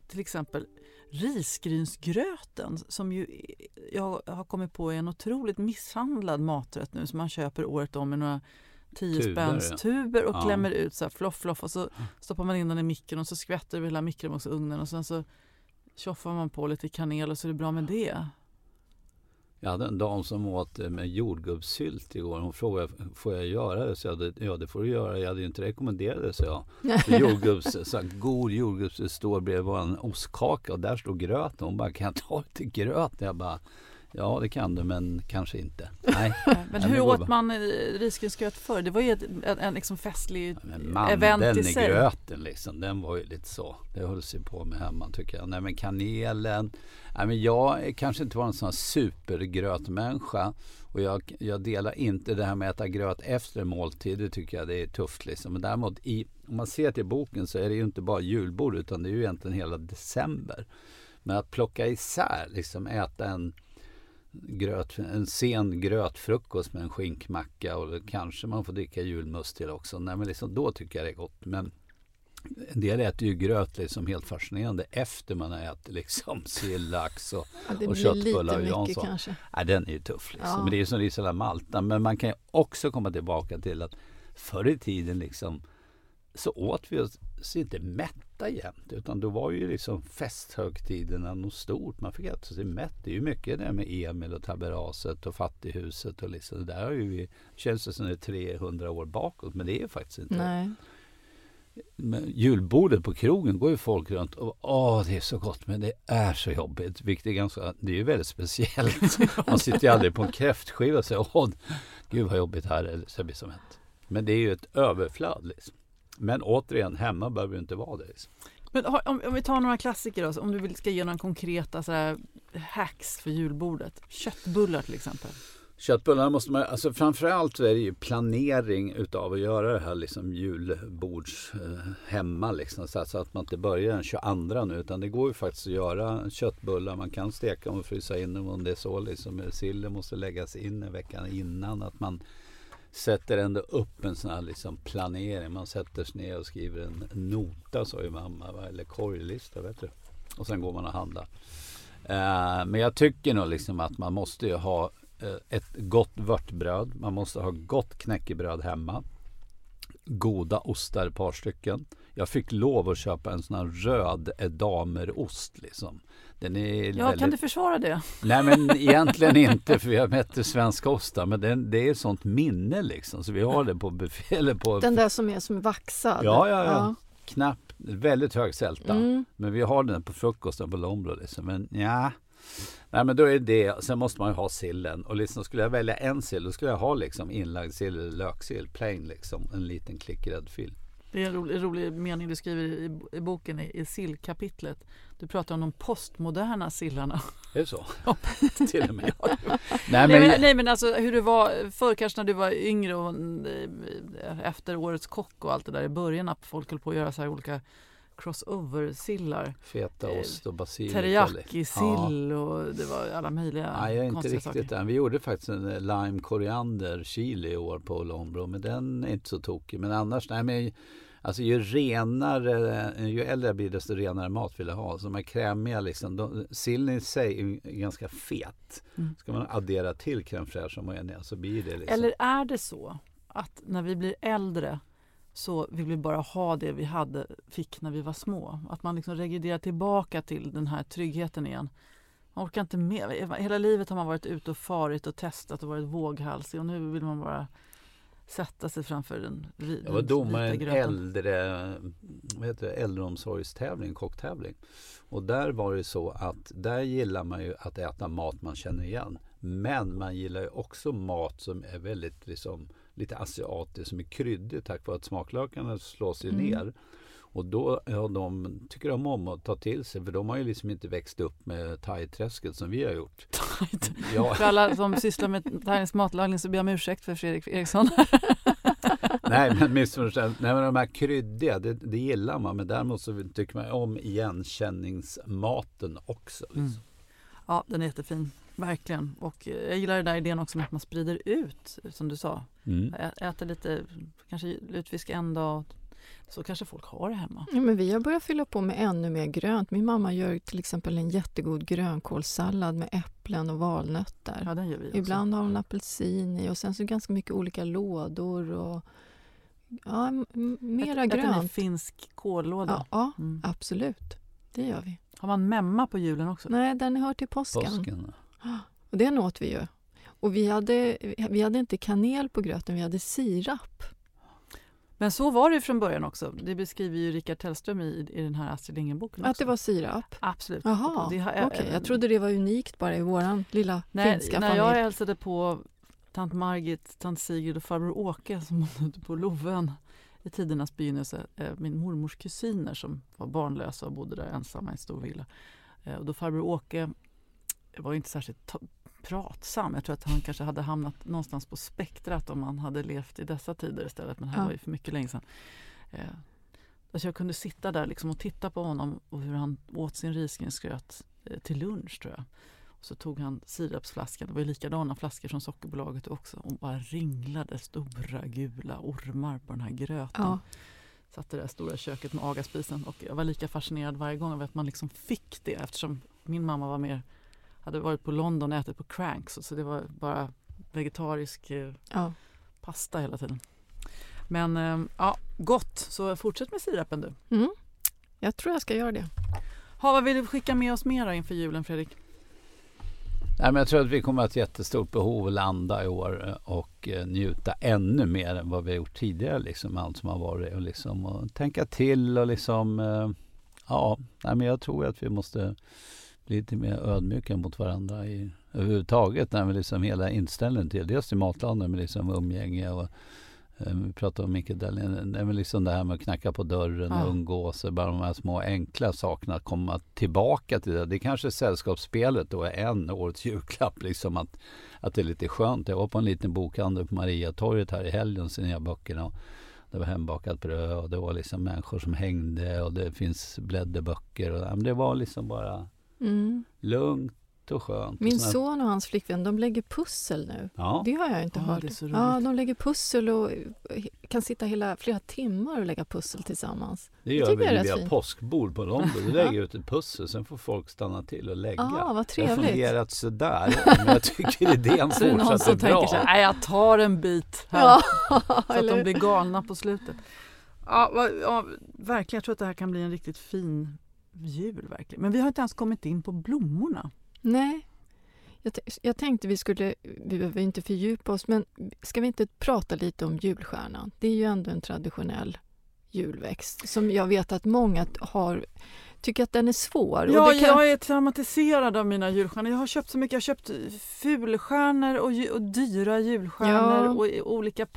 till exempel risgrynsgröten som ju eh, jag har kommit på är en otroligt misshandlad maträtt nu som man köper året om med några Tuber, tuber och Ja. klämmer ut så här floff floff och så stoppar man in den i mikron och så skvätter vi hela mikrovågsugnen och sen så tjoffar man på lite kanel och så är det bra med det. Jag hade en dam som åt eh, med jordgubbssylt igår. Hon frågade, får jag göra det? Så jag, hade, ja det får du göra. Jag hade ju inte rekommenderat det, så jag. För jordgubbs, så god jordgubbs det står bredvid vår ostkaka och där står gröt. Hon bara, kan jag ta lite gröt? Jag bara, ja det kan du men kanske inte. Nej, Men hur åt man eh, risgrynsgröt förr? Det var ju ett, en, en liksom festlig men event i sig. gröten liksom, den var ju lite så. Det höll sig på med hemma tycker jag. Nej men kanelen. Nej men jag kanske inte var en sån supergrötmänniska. Och jag, jag delar inte det här med att äta gröt efter måltid. Det tycker jag det är tufft liksom. Men däremot i, om man ser till boken så är det ju inte bara julbord utan det är ju egentligen hela december. Men att plocka isär, liksom äta en gröt, en sen grötfrukost med en skinkmacka och kanske man får dricka julmust till också. Nej, men liksom, då tycker jag det är gott. Men en del äter ju gröt liksom helt fascinerande efter man har ätit liksom sill, lax och Ja, det Och köttbullar och Jansson. kanske. Nej, den är ju tuff. Liksom. Ja. Men det är som Gisela Malta. Men man kan ju också komma tillbaka till att förr i tiden liksom, så åt vi oss inte mätta jämt. Utan då var ju liksom festhögtiderna något stort. Man fick äta sig mätt. Det är ju mycket det med Emil och Taberaset och Fattighuset och liksom. Det där har ju vi, känns det som det är 300 år bakåt. Men det är faktiskt inte. Nej. Men julbordet på krogen går ju folk runt och åh det är så gott men det är så jobbigt. Vilket är ganska, det är ju väldigt speciellt. Man sitter ju aldrig på en kräftskiva och säger åh gud vad jobbigt här är. Så blir. Men det är ju ett överflöd liksom. Men återigen, hemma behöver det inte vara det. Liksom. Men om, om vi tar några klassiker då, om du vill, ska ge några konkreta så här, hacks för julbordet? Köttbullar till exempel. Köttbullarna måste man, alltså framförallt så är det ju planering utav att göra det här liksom julbords eh, hemma liksom. Så, så att man inte börjar den 22 nu utan det går ju faktiskt att göra köttbullar. Man kan steka dem och frysa in dem om det är så liksom. Sillen måste läggas in en vecka innan. Att man sätter ändå upp en sån här liksom planering. Man sätter sig ner och skriver en nota sa ju mamma. va? Eller korglista vet du. Och sen går man och handlar. Eh, men jag tycker nog liksom att man måste ju ha eh, ett gott vörtbröd. Man måste ha gott knäckebröd hemma. Goda ostar, ett par stycken. Jag fick lov att köpa en sån här röd edamerost liksom. Den är Ja, väldigt... kan du försvara det? Nej men egentligen inte för vi har bättre svenska ostar. Men den, det är ett sånt minne liksom. Så vi har det på buffé eller på... Den där som är som vaxad. Ja, ja, ja. Knappt, väldigt hög sälta. Mm. Men vi har den på frukosten på Lombro liksom. Men ja. Nej men då är det det. Sen måste man ju ha sillen. Och liksom skulle jag välja en sill då skulle jag ha liksom inlagd sill eller löksill. Plain liksom. En liten klick gräddfil. Det är en rolig, rolig mening du skriver i, i boken i, i sillkapitlet. Du pratar om de postmoderna sillarna. Är det så? Till och med. Ja, Nej Nej, men, men, nej men alltså hur det var förr kanske när du var yngre och eh, efter Årets kock och allt det där i början att folk höll på att göra så här olika crossover-sillar. fetaost och basilika. Teriyaki-sill och det var alla möjliga Nej, jag är inte riktigt än. Vi gjorde faktiskt en eh, lime koriander chili i år på Lombro. Men den är inte så tokig. Men annars, nej men Alltså ju renare, eh, ju äldre jag blir desto renare mat vill jag ha. Så de här krämiga liksom, de, sillen i sig är ganska fet. Mm. Ska man addera till crème fraîche och majonnäs så blir det liksom. Eller är det så att när vi blir äldre så vill vi bara ha det vi hade, fick när vi var små? Att man liksom regrederar tillbaka till den här tryggheten igen. Man orkar inte med. Hela livet har man varit ute och farit och testat och varit våghalsig och nu vill man bara sätta sig framför den ri- Jag var den domare i en äldre, vad heter det, äldreomsorgstävling, kocktävling. Och där var det så att där gillar man ju att äta mat man känner igen. Men man gillar ju också mat som är väldigt liksom, lite asiatisk, som är kryddig tack vare att smaklökarna slås ju Mm. ner. Och då ja, de tycker de om att ta till sig för de har ju liksom inte växt upp med thai-träsket som vi har gjort. Ja, För alla som sysslar med thailändsk matlagning så ber jag om ursäkt för Fredrik Eriksson. Nej men missförstånd. Nej men de här kryddiga, det, det gillar man. Men däremot så tycker man om igenkänningsmaten också. Liksom. Mm. Ja, den är jättefin. Verkligen. Och eh, jag gillar den där idén också med att man sprider ut, som du sa. Mm. Äter lite, kanske lutfisk en dag. Så kanske folk har det hemma. Ja, men vi har börjat fylla på med ännu mer grönt. Min mamma gör till exempel en jättegod grönkålssallad med äpplen och valnötter. Ja, den gör vi också. Ibland har hon apelsin i och sen så ganska mycket olika lådor och ja, mera Ät- äter ni grönt. finsk kållåda? Ja, ja, Mm. absolut. Det gör vi. Har man memma på julen också? Nej, den hör till påsken. Påsken. Och det åt vi ju. Och vi hade, vi hade inte kanel på gröten, vi hade sirap. Men så var det från början också. Det beskriver ju Rickard Tellström i, i den här Astrid Lindgren-boken Att det var sirap? Absolut. Jaha, Det okej. har- Jag trodde det var unikt bara i våran lilla Nej, finska när familj. jag hälsade på tant Margit, tant Sigrid och farbror Åke som bodde på Lovön i tidernas begynnelse. eh, Min mormors kusiner som var barnlösa och bodde där ensamma i en stor villa. Eh, Och då farbror Åke var inte särskilt pratsam. Jag tror att han kanske hade hamnat någonstans på spektrat om han hade levt i dessa tider istället. Men det här Ja. var ju för mycket länge sedan. Eh, Alltså jag kunde sitta där liksom och titta på honom och hur han åt sin risgrynsgröt till lunch tror jag. Så tog han sirapsflaskan, det var ju likadana flaskor som Sockerbolaget också och bara ringlade stora gula ormar på den här gröten. Ja. Satt i det där stora köket med agaspisen och jag var lika fascinerad varje gång över att man liksom fick det eftersom min mamma var mer, hade varit på London och ätit på Cranks så det var bara vegetarisk eh, Ja. pasta hela tiden. Men eh, ja, gott, så fortsätt med sirapen du. Mm. Jag tror jag ska göra det. Ha, vad vill du skicka med oss mer inför julen Fredrik? Nej, men jag tror att vi kommer att ha ett jättestort behov att landa i år eh, och eh, njuta ännu mer än vad vi har gjort tidigare. Liksom, allt som har varit och, liksom, och tänka till och liksom... Eh, ja, nej, men jag tror att vi måste bli lite mer ödmjuka mot varandra i, överhuvudtaget. När vi liksom hela inställningen till dels till matlagning men liksom umgänge och vi pratade om Micke Dahlén. Det är väl liksom det här med att knacka på dörren Ja. och umgås. Bara de här små enkla sakerna. Att komma tillbaka till det. Det kanske sällskapsspelet då är en årets julklapp. Liksom att, att det är lite skönt. Jag var på en liten bokhandel på Mariatorget här i helgen. Sen jag böckerna. Och det var hembakat bröd och det var liksom människor som hängde och det finns blädderböcker. Och, det var liksom bara Mm. lugnt och skönt. Min Och son och hans flickvän de lägger pussel nu. Ja. Det har jag inte Ja, hört. ja, de lägger pussel och eh, kan sitta hela, flera timmar och lägga pussel tillsammans. Det gör det är vi rätt via fint. påskbord på London. Du lägger ut ett pussel, sen får folk stanna till och lägga. Ah, vad Det har trevligt. fungerat sådär, men jag tycker idén Så det är någon fortsätter som tänker bra. så här, "Nej, jag tar en bit här. Ja, Så att de blir galna på slutet. Ja, ja, verkligen. Jag tror att det här kan bli en riktigt fin jul. verkligen. Men vi har inte ens kommit in på blommorna. Nej. Jag, jag tänkte vi skulle, vi behöver inte fördjupa oss, men ska vi inte prata lite om julstjärnan? Det är ju ändå en traditionell julväxt som jag vet att många har, tycker att den är svår. Ja, kan, jag är traumatiserad av mina julstjärnor. Jag har köpt så mycket. Jag har köpt fulstjärnor och, och dyra julstjärnor Ja. och olika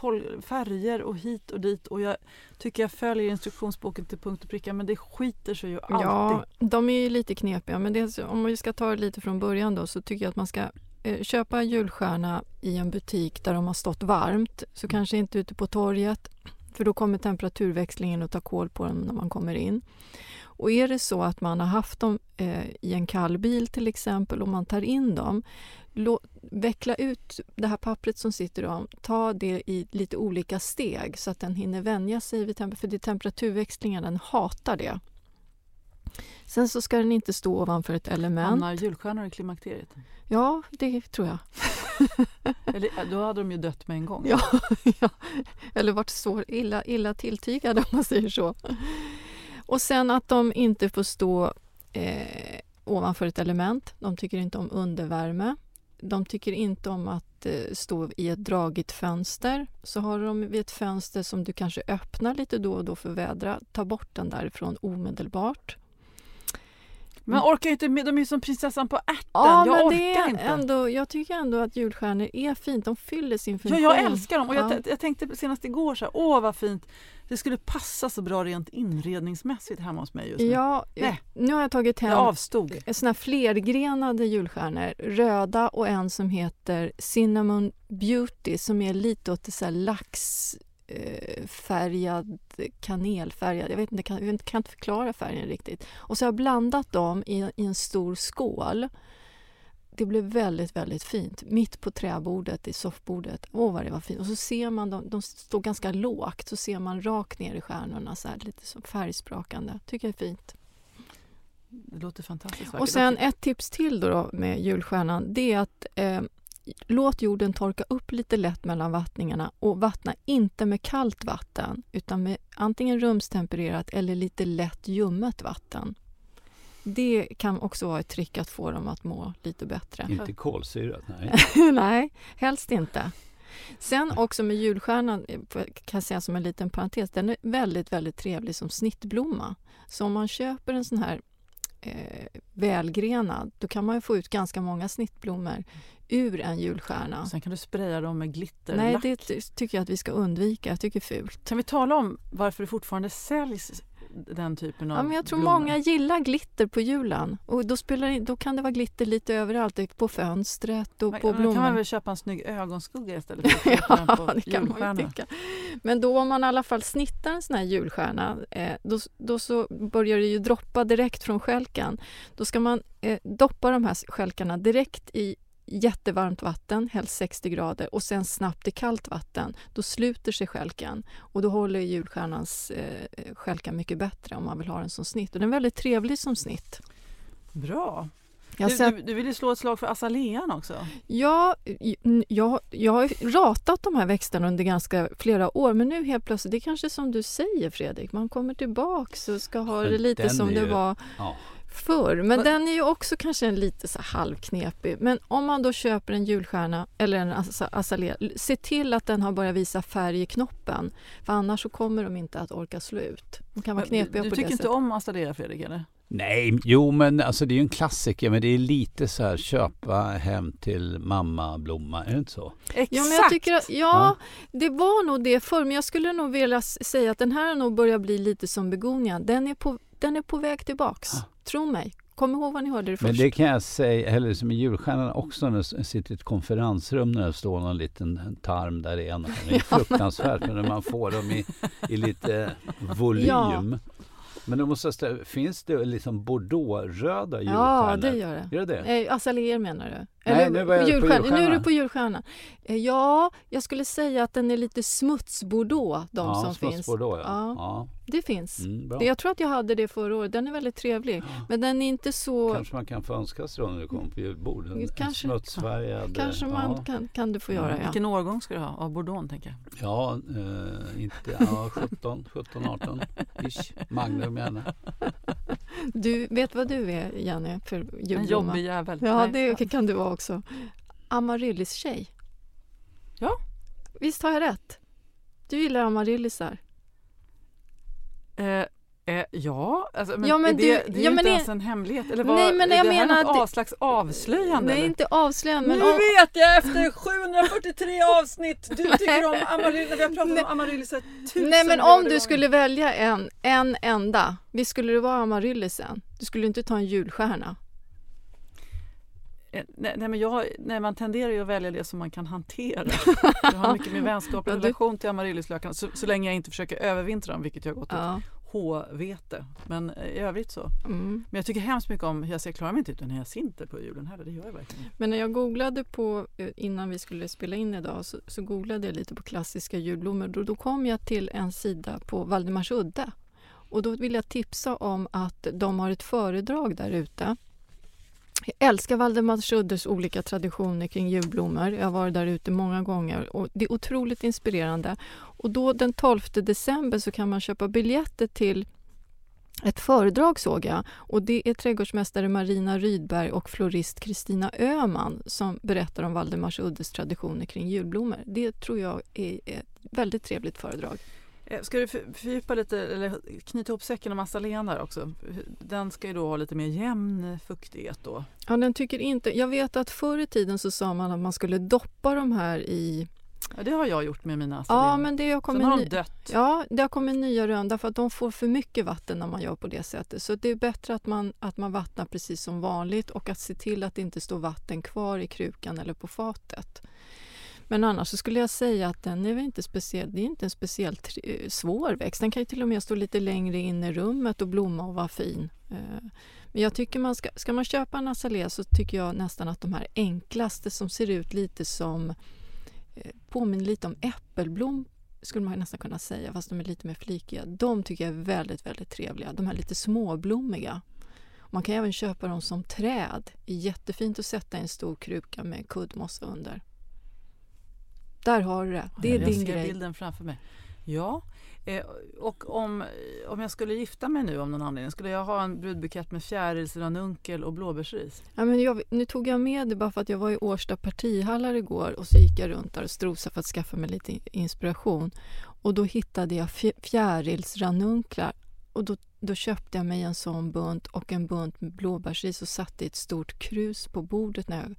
färger och hit och dit. Och jag tycker jag följer instruktionsboken till punkt och pricka men det skiter sig ju alltid. Ja, de är ju lite knepiga, men det om vi ska ta det lite från början då så tycker jag att man ska eh, köpa julstjärna i en butik där de har stått varmt, så kanske inte ute på torget för då kommer temperaturväxlingen att ta koll på dem när man kommer in. Och är det så att man har haft dem eh, i en kall bil till exempel och man tar in dem, lå, veckla ut det här pappret som sitter om, ta det i lite olika steg så att den hinner vänja sig vid temper- för det är temperaturväxlingen, den hatar det. Sen så ska den inte stå ovanför ett element. Hamnar julstjärnor i klimakteriet? Ja, det tror jag. Eller, då hade de ju dött med en gång. Ja, ja. Eller varit så illa, illa tilltygade om man säger så. Och sen att de inte får stå eh, ovanför ett element. De tycker inte om undervärme. De tycker inte om att eh, stå i ett dragigt fönster. Så har de vid ett fönster som du kanske öppnar lite då och då för vädra, ta bort den därifrån omedelbart. Men jag orkar inte med, de är som prinsessan på ärten. Ja, jag men orkar det är inte. ändå, jag tycker ändå att julstjärnor är fint. De fyller sin Ja, funktion. jag älskar dem och Ja. jag, jag tänkte senast igår så här, åh vad fint. Det skulle passa så bra rent inredningsmässigt hemma hos mig just nu. Ja, Nej. nu har jag tagit hem jag avstod. såna här flergrenade julstjärnor. Röda och en som heter Cinnamon Beauty som är lite åt det så här lax eh, färgad, kanelfärgad. Jag vet inte, kan, jag kan inte förklara färgen riktigt. Och så har jag blandat dem i, i en stor skål. Det blev väldigt, väldigt fint. Mitt på träbordet, i soffbordet. Åh, vad det var fint. Och så ser man dem, de står ganska lågt, så ser man rakt ner i stjärnorna, så här, lite som färgsprakande. Tycker jag är fint. Det låter fantastiskt vackert. Och sen ett tips till då, då med julstjärnan, det är att eh, låt jorden torka upp lite lätt mellan vattningarna och vattna inte med kallt vatten utan med antingen rumstempererat eller lite lätt ljummet vatten. Det kan också vara ett trick att få dem att må lite bättre. Inte kolsyrat, nej. Nej, helst inte. Sen också med julstjärnan, eh, kan jag säga som en liten parentes, den är väldigt, väldigt trevlig som snittblomma. Så om man köper en sån här eh, välgrenad, då kan man ju få ut ganska många snittblommor ur en julstjärna. Sen kan du spraya dem med glitter. Nej, det ty- tycker jag att vi ska undvika. Jag tycker det är fult. Kan vi tala om varför det fortfarande säljs den typen av Ja, men jag tror blommor? många gillar glitter på julen. Och då, spelar, då kan det vara glitter lite överallt, på fönstret och Men, på men kan man väl köpa en snygg ögonskugga istället för att den Ja, på det kan man ju tycka. Men då om man i alla fall snittar en sån här julstjärna, eh, då, då så börjar det ju droppa direkt från skälkan. Då ska man eh, doppa de här skälkarna direkt i jättevarmt vatten, helst 60 grader, och sen snabbt i kallt vatten. Då sluter sig skälkan och då håller julstjärnans eh, skälka mycket bättre om man vill ha den som snitt. Och den är väldigt trevlig som snitt. Bra. Jag Du, sett du, du vill ju slå ett slag för azalean också. Ja, jag, jag har ju ratat de här växterna under ganska flera år men nu helt plötsligt, det är kanske som du säger Fredrik, man kommer tillbaks och ska ha det lite den som är det ju- var Ja. Förr. Men Men- den är ju också kanske en lite så halvknepig. Men om man då köper en julstjärna eller en azalea, se till att den har börjat visa färg i knoppen. För annars så kommer de inte att orka slå ut. De kan vara Men knepiga du på tycker det inte sättet. om azalea Fredrik eller? Nej, jo men alltså det är ju en klassiker men det är lite så här köpa hem till mamma blomma, är det inte så? Exakt! Ja, men jag tycker att, ja, det var nog det förr, men jag skulle nog vilja säga att den här har nog börjat bli lite som begonian. Den är på, den är på väg tillbaks. Ah. Tro mig. Kom ihåg vad ni hörde det Men först. det kan jag säga, eller som i julstjärnan också när jag sitter i ett konferensrum när det står någon liten tarm där i en. Det är fruktansvärt men när man får dem i, i lite volym. Ja. Men då måste ställa, finns det liksom bordeauxröda julstjärnor? Ja, det gör det. Gör det det? Eh, azaleer menar du? Nej, nu var jag på julstjärna. Nu är julstjärna. du på julstjärna. Eh, ja, jag skulle säga att den är lite smutsbordeaux, de ja, som finns. ja. Ja. ja. Det finns. Mm, jag tror att jag hade det förra året. Den är väldigt trevlig. Men den är inte så... Kanske man kan få önska sig då när du kommer på julbord. En, Kanske. en smutsfärgad... Kanske man ja. kan, kan du få göra, ja. Vilken årgång ska du ha av Bordeaux tänker jag? Ja, eh, inte, ja 17, 17, 18 ish. Magnum gärna. Du vet vad du är, Jenny, för En julblomma? jobbig jävel. Ja, det kan du vara också. Amaryllis-tjej. Ja. Visst har jag rätt? Du gillar amaryllisar. Eh, eh, ja, alltså, men, Ja, men det, du- det är ja, ju inte ens en hemlighet. Eller vad, Nej, men är jag det här menar något att det- av slags avslöjande? Nej, eller? inte avslöjande, men nu om, vet jag efter 743 avsnitt! Du tycker om amaryllis, vi har pratat Nej. om amaryllisar tusen Nej, men om du gånger. skulle välja en, en enda, visst skulle det vara amaryllisen? Du skulle inte ta en julstjärna. Eh, Nej, nej, men jag, nej, man tenderar ju att välja det som man kan hantera. Jag har mycket mer vänskaplig relation till amaryllislökarna så, så länge jag inte försöker övervintra dem, vilket jag har gått åt Ja. H-vete. Men eh, i övrigt så. Mm. Men jag tycker hemskt mycket om, jag ser, klarar mig inte utan hyacinter på julen heller, det gör jag verkligen. Men när jag googlade på, eh, innan vi skulle spela in idag, så, så googlade jag lite på klassiska julblommor. Då, då kom jag till en sida på Valdemarsudde. Och då vill jag tipsa om att de har ett föredrag där ute. Jag älskar Valdemarsuddes olika traditioner kring julblommor. Jag har varit där ute många gånger och det är otroligt inspirerande. Och då den 12 december så kan man köpa biljetter till ett föredrag såg jag och det är trädgårdsmästare Marina Rydberg och florist Kristina Öhman som berättar om Valdemarsuddes traditioner kring julblommor. Det tror jag är ett väldigt trevligt föredrag. Eh, Ska du för- fördjupa lite, eller knyta ihop säcken om där också? Den ska ju då ha lite mer jämn fuktighet då. Ja, den tycker inte... Jag vet att förr i tiden så sa man att man skulle doppa de här i... Ja, det har jag gjort med mina azalean. Ja, men det har Sen kommit, har ny... de dött. ja, det har kommit nya rön därför att de får för mycket vatten när man gör på det sättet. Så det är bättre att man, att man vattnar precis som vanligt och att se till att det inte står vatten kvar i krukan eller på fatet. Men annars så skulle jag säga att den är väl inte speciell, det är inte en speciellt eh, svår växt. Den kan ju till och med stå lite längre in i rummet och blomma och vara fin. Eh, men jag tycker man ska, ska man köpa en azalea så tycker jag nästan att de här enklaste som ser ut lite som eh, påminner lite om äppelblom skulle man nästan kunna säga, fast de är lite mer flikiga. De tycker jag är väldigt, väldigt trevliga. De här lite småblommiga. Man kan även köpa dem som träd. Det är jättefint att sätta i en stor kruka med kuddmossa under. Där har du det. Det är jag din ser grej. bilden framför mig. Ja, eh, och om, om jag skulle gifta mig nu av någon anledning, skulle jag ha en brudbukett med fjärilsranunkel och blåbärsris? Ja, men jag, nu tog jag med det bara för att jag var i Årsta partihallar igår och så gick jag runt där och strosade för att skaffa mig lite in- inspiration. Och då hittade jag fjä- fjärilsranunklar och då, då köpte jag mig en sån bunt och en bunt med blåbärsris och satte i ett stort krus på bordet. När jag,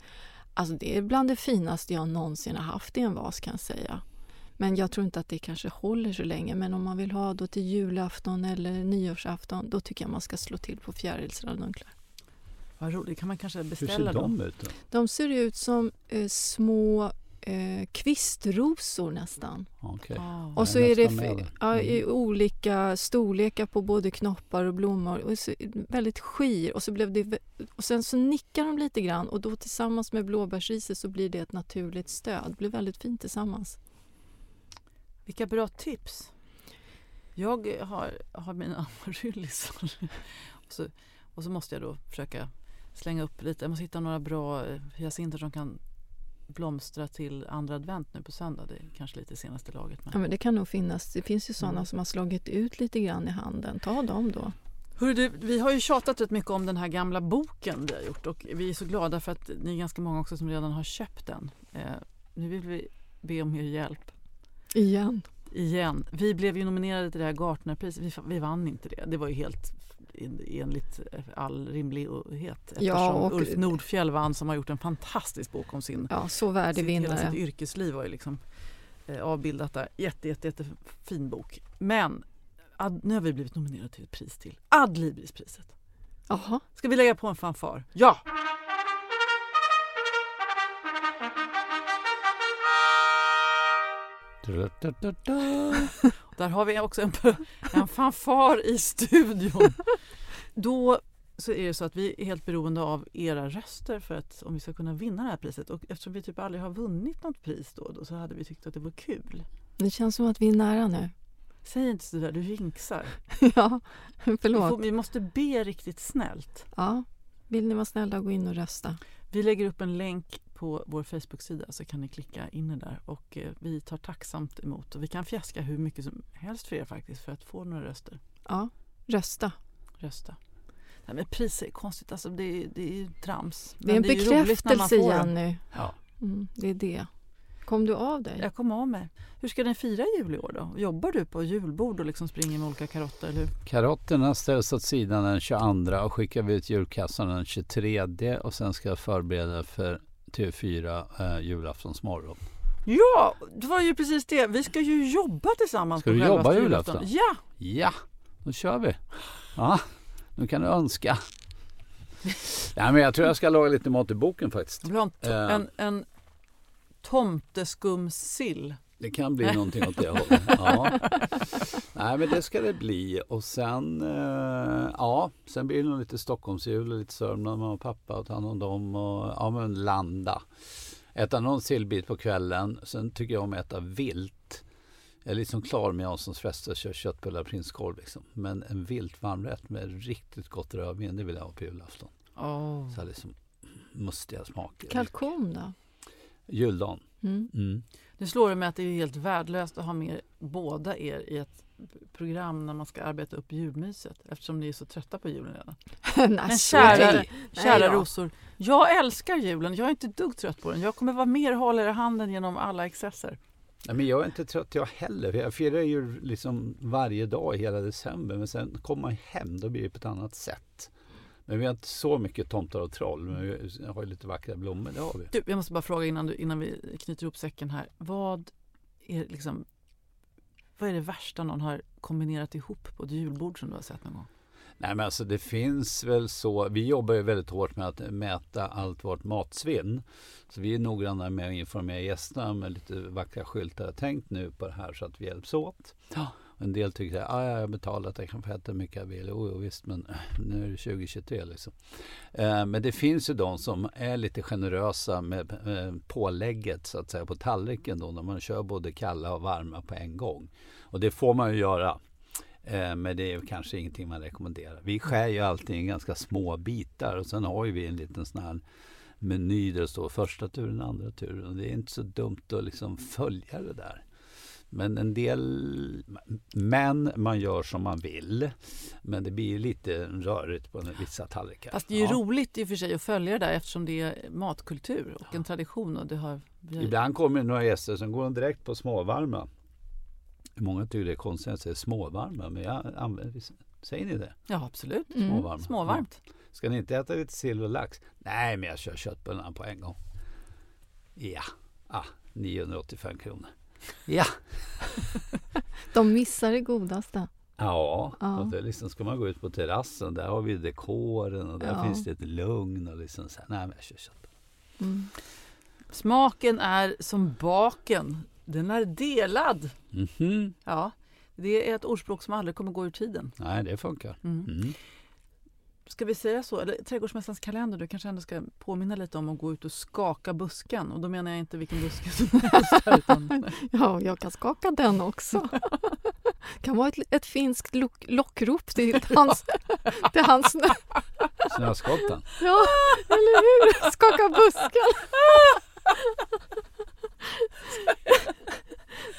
alltså det är bland det finaste jag någonsin har haft i en vas kan jag säga. Men jag tror inte att det kanske håller så länge. Men om man vill ha då till julafton eller nyårsafton då tycker jag man ska slå till på fjärilsranunklar. Vad roligt, kan man kanske Hur beställa ser dem? de ut då? De ser ut som eh, små eh, kvistrosor nästan. Okej. Ah, Och så är är det ja, i Mm. olika storlekar på både knoppar och blommor. Och så, väldigt skir. Och, så blev det, och sen så nickar de lite grann och då tillsammans med blåbärsriset så blir det ett naturligt stöd. Det blir väldigt fint tillsammans. Vilka bra tips! Jag har, har mina amaryllisar. och, så, och så måste jag då försöka slänga upp lite. Jag måste hitta några bra eh, hyacinter som kan blomstra till andra advent nu på söndag. Det är kanske lite senaste laget. Ja, Men. men det kan nog finnas. Det finns ju sådana Mm. som har slagit ut lite grann i handen. Ta dem då. Hörru du, vi har ju tjatat rätt mycket om den här gamla boken vi har gjort och vi är så glada för att ni är ganska många också som redan har köpt den. Eh, nu vill vi be om er hjälp Igen. igen. Vi blev ju nominerade till det här Gartnerpriset. Vi, vi vann inte det. Det var ju helt, enligt all rimlighet. Eftersom Ja, och- Ulf Nordfjell vann som har gjort en fantastisk bok om sin Ja, så sitt, hela värdevinnare. sitt yrkesliv var ju liksom eh, avbildat där. Jätte, jätte, jättefin bok. Men ad, nu har vi blivit nominerade till ett pris till. Adlibrispriset. Jaha. Ska vi lägga på en fanfar? Ja! Där har vi också en, en fanfar i studion. Då så är det så att vi är helt beroende av era röster för att om vi ska kunna vinna det här priset. Och eftersom vi typ aldrig har vunnit något pris då, då så hade vi tyckt att det var kul. Det känns som att vi är nära nu. Säg inte så där, du jinxar. ja, Vi, förlåt. får, vi måste be riktigt snällt. Ja. Vill ni vara snälla och gå in och rösta? Vi lägger upp en länk på vår Facebook-sida så kan ni klicka in er där och eh, vi tar tacksamt emot och vi kan fjäska hur mycket som helst för er faktiskt för att få några röster. Ja, rösta. Rösta. Nej, men priser är konstigt, alltså det, är- det är ju trams. Det är en Men när man bekräftelse. Jenny. Ja. Mm, det är det. Kom du av dig? Jag kom av mig. Hur ska ni fira jul i år då? Jobbar du på julbord och liksom springer med olika karotter? Eller? hur? Karotterna ställs åt sidan den 22 och skickar vi ut julkassan den 23 och sen ska jag förbereda för TV4 eh, julaftonsmorgon. Ja, det var ju precis det. Vi ska ju jobba tillsammans Ska på du jobba julafton? Ja, Ja, då kör vi. Ja, nu kan du önska. Nej, men jag tror jag ska laga lite mat i boken faktiskt. Eh. en, en tomteskumssill. Det kan bli någonting åt det hållet. Ja. Nej, men det ska det bli. Och sen, eh, ja, sen blir det nog lite Stockholmsjul och lite Sörmland, mamma och pappa och ta hand om dem och ja, men landa. Äta någon sillbit på kvällen. Sen tycker jag om att äta vilt. Jag är liksom klar med Janssons fester, kör köttbullar och prinskorv liksom. Men en vilt varmrätt med riktigt gott rödvin, det vill jag ha på julafton. Oh. Så här liksom mustiga smaker. Kalkon då? Juldagen. Mm. Mm. Nu slår det mig att det är helt värdelöst att ha med båda er i ett program när man ska arbeta upp julmyset eftersom ni är så trötta på julen redan. Nej, Men kära, kära Nej rosor, jag älskar julen. Jag är inte dugg trött på den. Jag kommer vara mer hålla er i handen genom alla excesser. Nej, men jag är inte trött jag heller. Jag firar ju liksom varje dag hela december. Men sen kommer man hem, då blir det på ett annat sätt. Men vi har inte så mycket tomtar och troll. Men vi har ju lite vackra blommor, det har vi. Du, jag måste bara fråga innan, du, innan vi knyter ihop säcken här. Vad är, liksom, vad är det värsta någon har kombinerat ihop på ett julbord som du har sett någon gång? Nej men alltså det finns väl så. Vi jobbar ju väldigt hårt med att mäta allt vårt matsvinn. Så vi är noggranna med att informera gästerna med lite vackra skyltar. Tänk nu på det här så att vi hjälps åt. Ja. En del tycker att ah, jag har betalat, jag kan få äta hur mycket jag vill. Jo, jo visst, men nu är det 2023 liksom. Eh, men det finns ju de som är lite generösa med eh, pålägget så att säga på tallriken då när man kör både kalla och varma på en gång. Och det får man ju göra. Eh, Men det är kanske ingenting man rekommenderar. Vi skär ju allting i ganska små bitar och sen har ju vi en liten sån här meny där det står första turen, andra turen. Och det är inte så dumt att liksom följa det där. Men en del, men man gör som man vill. Men det blir ju lite rörigt på vissa tallrikar. Fast det är ju Ja. roligt i och för sig att följa det där eftersom det är matkultur och en tradition. Och det har, Ibland kommer några gäster som går direkt på småvarma. Många tycker det är konstigt att säger småvarma, men jag använder, säger ni det? ja, absolut. Mm. Småvarma. Småvarmt. Ja. Ska ni inte äta lite sill och lax? Nej, men jag kör köttbullarna på en gång. Ja, ah, 985 kronor. Ja, De missar det godaste. ja. Ja. Och det liksom, ska man gå ut på terrassen, där har vi dekoren och där Ja. finns det ett lugn och liksom så här, nej men jag kör köttbullar. Mm. Smaken är som baken. Den är delad. Mhm. Ja, det är ett ordspråk som aldrig kommer gå ur tiden. Nej, det funkar. Mm. Ska vi säga så? Eller Trädgårdsmästarens kalender, du kanske ändå ska påminna lite om att gå ut och skaka busken. Och då menar jag inte vilken buske som helst. Utan, Ja, jag kan skaka den också. kan vara ett, ett finskt lock, lockrop till hans... Till hans Snöskotten. ja, eller hur? Skaka busken.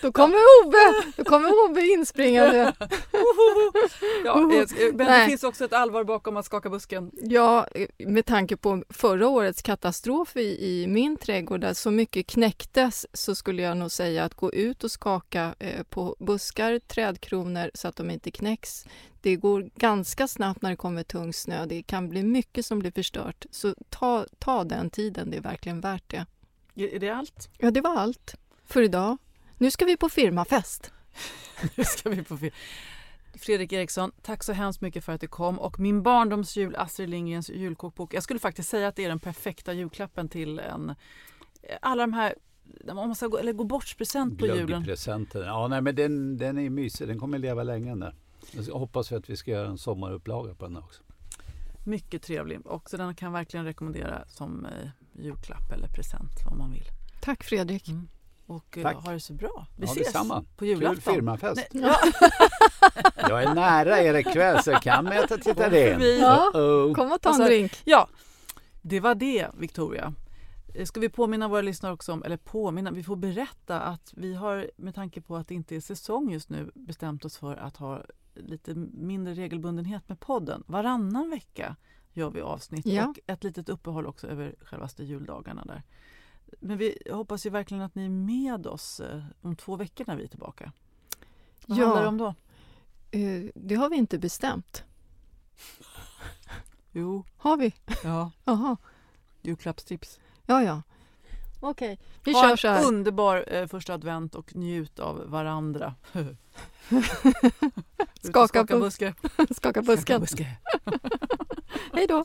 Då kommer Ove, då kommer Ove inspringande. ja, eh, men det Nej. finns också ett allvar bakom att skaka busken. Ja, med tanke på förra årets katastrof i, i min trädgård där så mycket knäcktes så skulle jag nog säga att gå ut och skaka eh, på buskar, trädkronor så att de inte knäcks. Det går ganska snabbt när det kommer tung snö. Det kan bli mycket som blir förstört. Så ta, ta den tiden, det är verkligen värt det. Är det allt? Ja, det var allt för idag. Nu ska vi på firmafest. Nu ska vi på film. Fredrik Eriksson, tack så hemskt mycket för att du kom. Och min barndomsjul, Astrid Lindgrens julkokbok. Jag skulle faktiskt säga att det är den perfekta julklappen till en... Alla de här... Om man ska gå, eller gå bort-present på julen. Glöggpresenten. Ja, nej, men den, den är mysig. Den kommer leva länge där. Jag hoppas att vi ska göra en sommarupplaga på den också. Mycket trevlig. Och så den kan jag verkligen rekommendera som eh, julklapp eller present om man vill. Tack Fredrik. Mm. Och eh, Tack. ha det så bra. Vi Ja, ses detsamma. på julafton. Kul firmafest. Nej, ja. Jag är nära er ikväll så jag kan mäta titta Kom det. förbi. Ja. Uh-oh. Kom och ta en Alltså, drink. Ja, det var det Victoria. Eh, Ska vi påminna våra lyssnare också om, eller påminna, vi får berätta att vi har med tanke på att det inte är säsong just nu bestämt oss för att ha lite mindre regelbundenhet med podden. Varannan vecka gör vi avsnitt Ja. och ett litet uppehåll också över självaste juldagarna där. Men vi hoppas ju verkligen att ni är med oss eh, om två veckor när vi är tillbaka. Vad Ja. handlar det om då? Eh, Det har vi inte bestämt. Jo, Har vi? ja, Jaha. julklappstips. Ja, ja. Okej, vi ha kör en så här. underbar eh, första advent och njut av varandra. Skaka skaka buske. Skaka Skaka busken. buske. Hej då.